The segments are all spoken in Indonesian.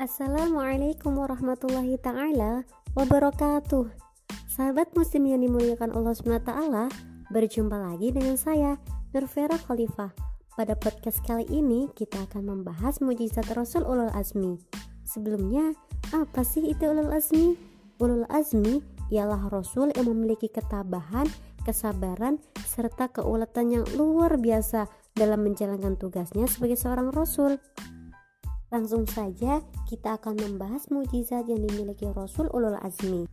Assalamualaikum warahmatullahi taala wabarakatuh. Sahabat muslim yang dimuliakan Allah SWT, berjumpa lagi dengan saya, Nurvera Khalifah. Pada podcast kali ini kita akan membahas mujizat Rasul Ulul Azmi. Sebelumnya, apa sih itu Ulul Azmi? Ulul Azmi ialah Rasul yang memiliki ketabahan, kesabaran, serta keuletan yang luar biasa dalam menjalankan tugasnya sebagai seorang Rasul. Langsung saja kita akan membahas mujizat yang dimiliki Rasul Ulul Azmi.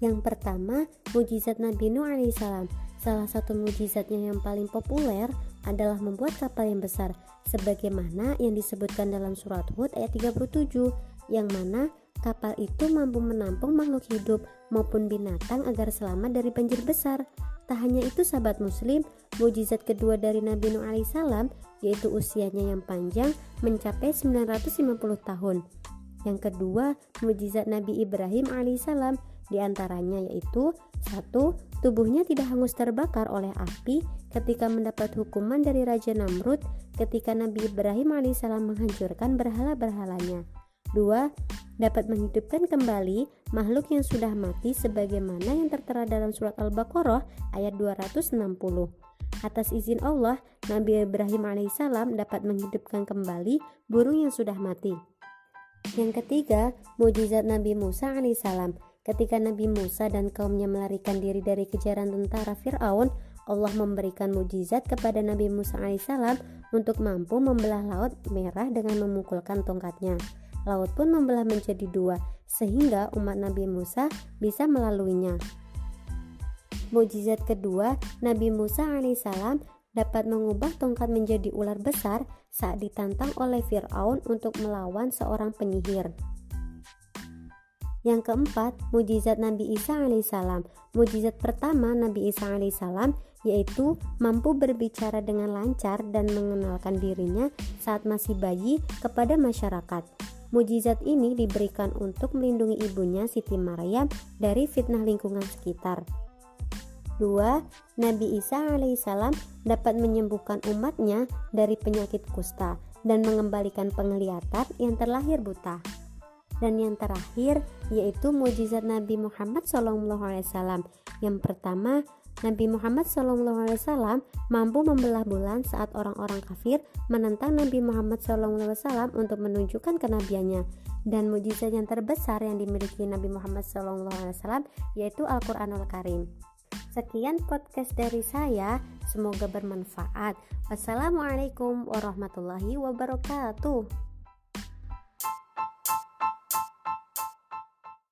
Yang pertama, mujizat Nabi Nuh alaihissalam. Salah satu mujizatnya yang paling populer adalah membuat kapal yang besar, sebagaimana yang disebutkan dalam surat Hud ayat 37, yang mana kapal itu mampu menampung makhluk hidup maupun binatang agar selamat dari banjir besar. Tak hanya itu sahabat muslim, mujizat kedua dari Nabi Nuh alaihissalam yaitu usianya yang panjang mencapai 950 tahun. Yang kedua, mujizat Nabi Ibrahim alaihissalam di antaranya yaitu satu, tubuhnya tidak hangus terbakar oleh api ketika mendapat hukuman dari Raja Namrud ketika Nabi Ibrahim alaihissalam menghancurkan berhala-berhalanya. Dua, dapat menghidupkan kembali makhluk yang sudah mati sebagaimana yang tertera dalam surat Al-Baqarah ayat 260. Atas izin Allah, Nabi Ibrahim alaihissalam dapat menghidupkan kembali burung yang sudah mati. Yang ketiga, mujizat Nabi Musa alaihissalam. Ketika Nabi Musa dan kaumnya melarikan diri dari kejaran tentara Fir'aun, Allah memberikan mujizat kepada Nabi Musa alaihissalam untuk mampu membelah laut merah dengan memukulkan tongkatnya laut pun membelah menjadi dua, sehingga umat Nabi Musa bisa melaluinya. Mujizat kedua, Nabi Musa alaihissalam dapat mengubah tongkat menjadi ular besar saat ditantang oleh Firaun untuk melawan seorang penyihir. Yang keempat, mujizat Nabi Isa alaihissalam. Mujizat pertama Nabi Isa alaihissalam yaitu mampu berbicara dengan lancar dan mengenalkan dirinya saat masih bayi kepada masyarakat. Mujizat ini diberikan untuk melindungi ibunya Siti Maryam dari fitnah lingkungan sekitar. 2. Nabi Isa alaihissalam dapat menyembuhkan umatnya dari penyakit kusta dan mengembalikan penglihatan yang terlahir buta. Dan yang terakhir yaitu mujizat Nabi Muhammad SAW. Yang pertama, Nabi Muhammad SAW mampu membelah bulan saat orang-orang kafir menentang Nabi Muhammad SAW untuk menunjukkan kenabiannya dan mujizat yang terbesar yang dimiliki Nabi Muhammad SAW yaitu Al-Quranul Karim. Sekian podcast dari saya, semoga bermanfaat. Wassalamualaikum warahmatullahi wabarakatuh.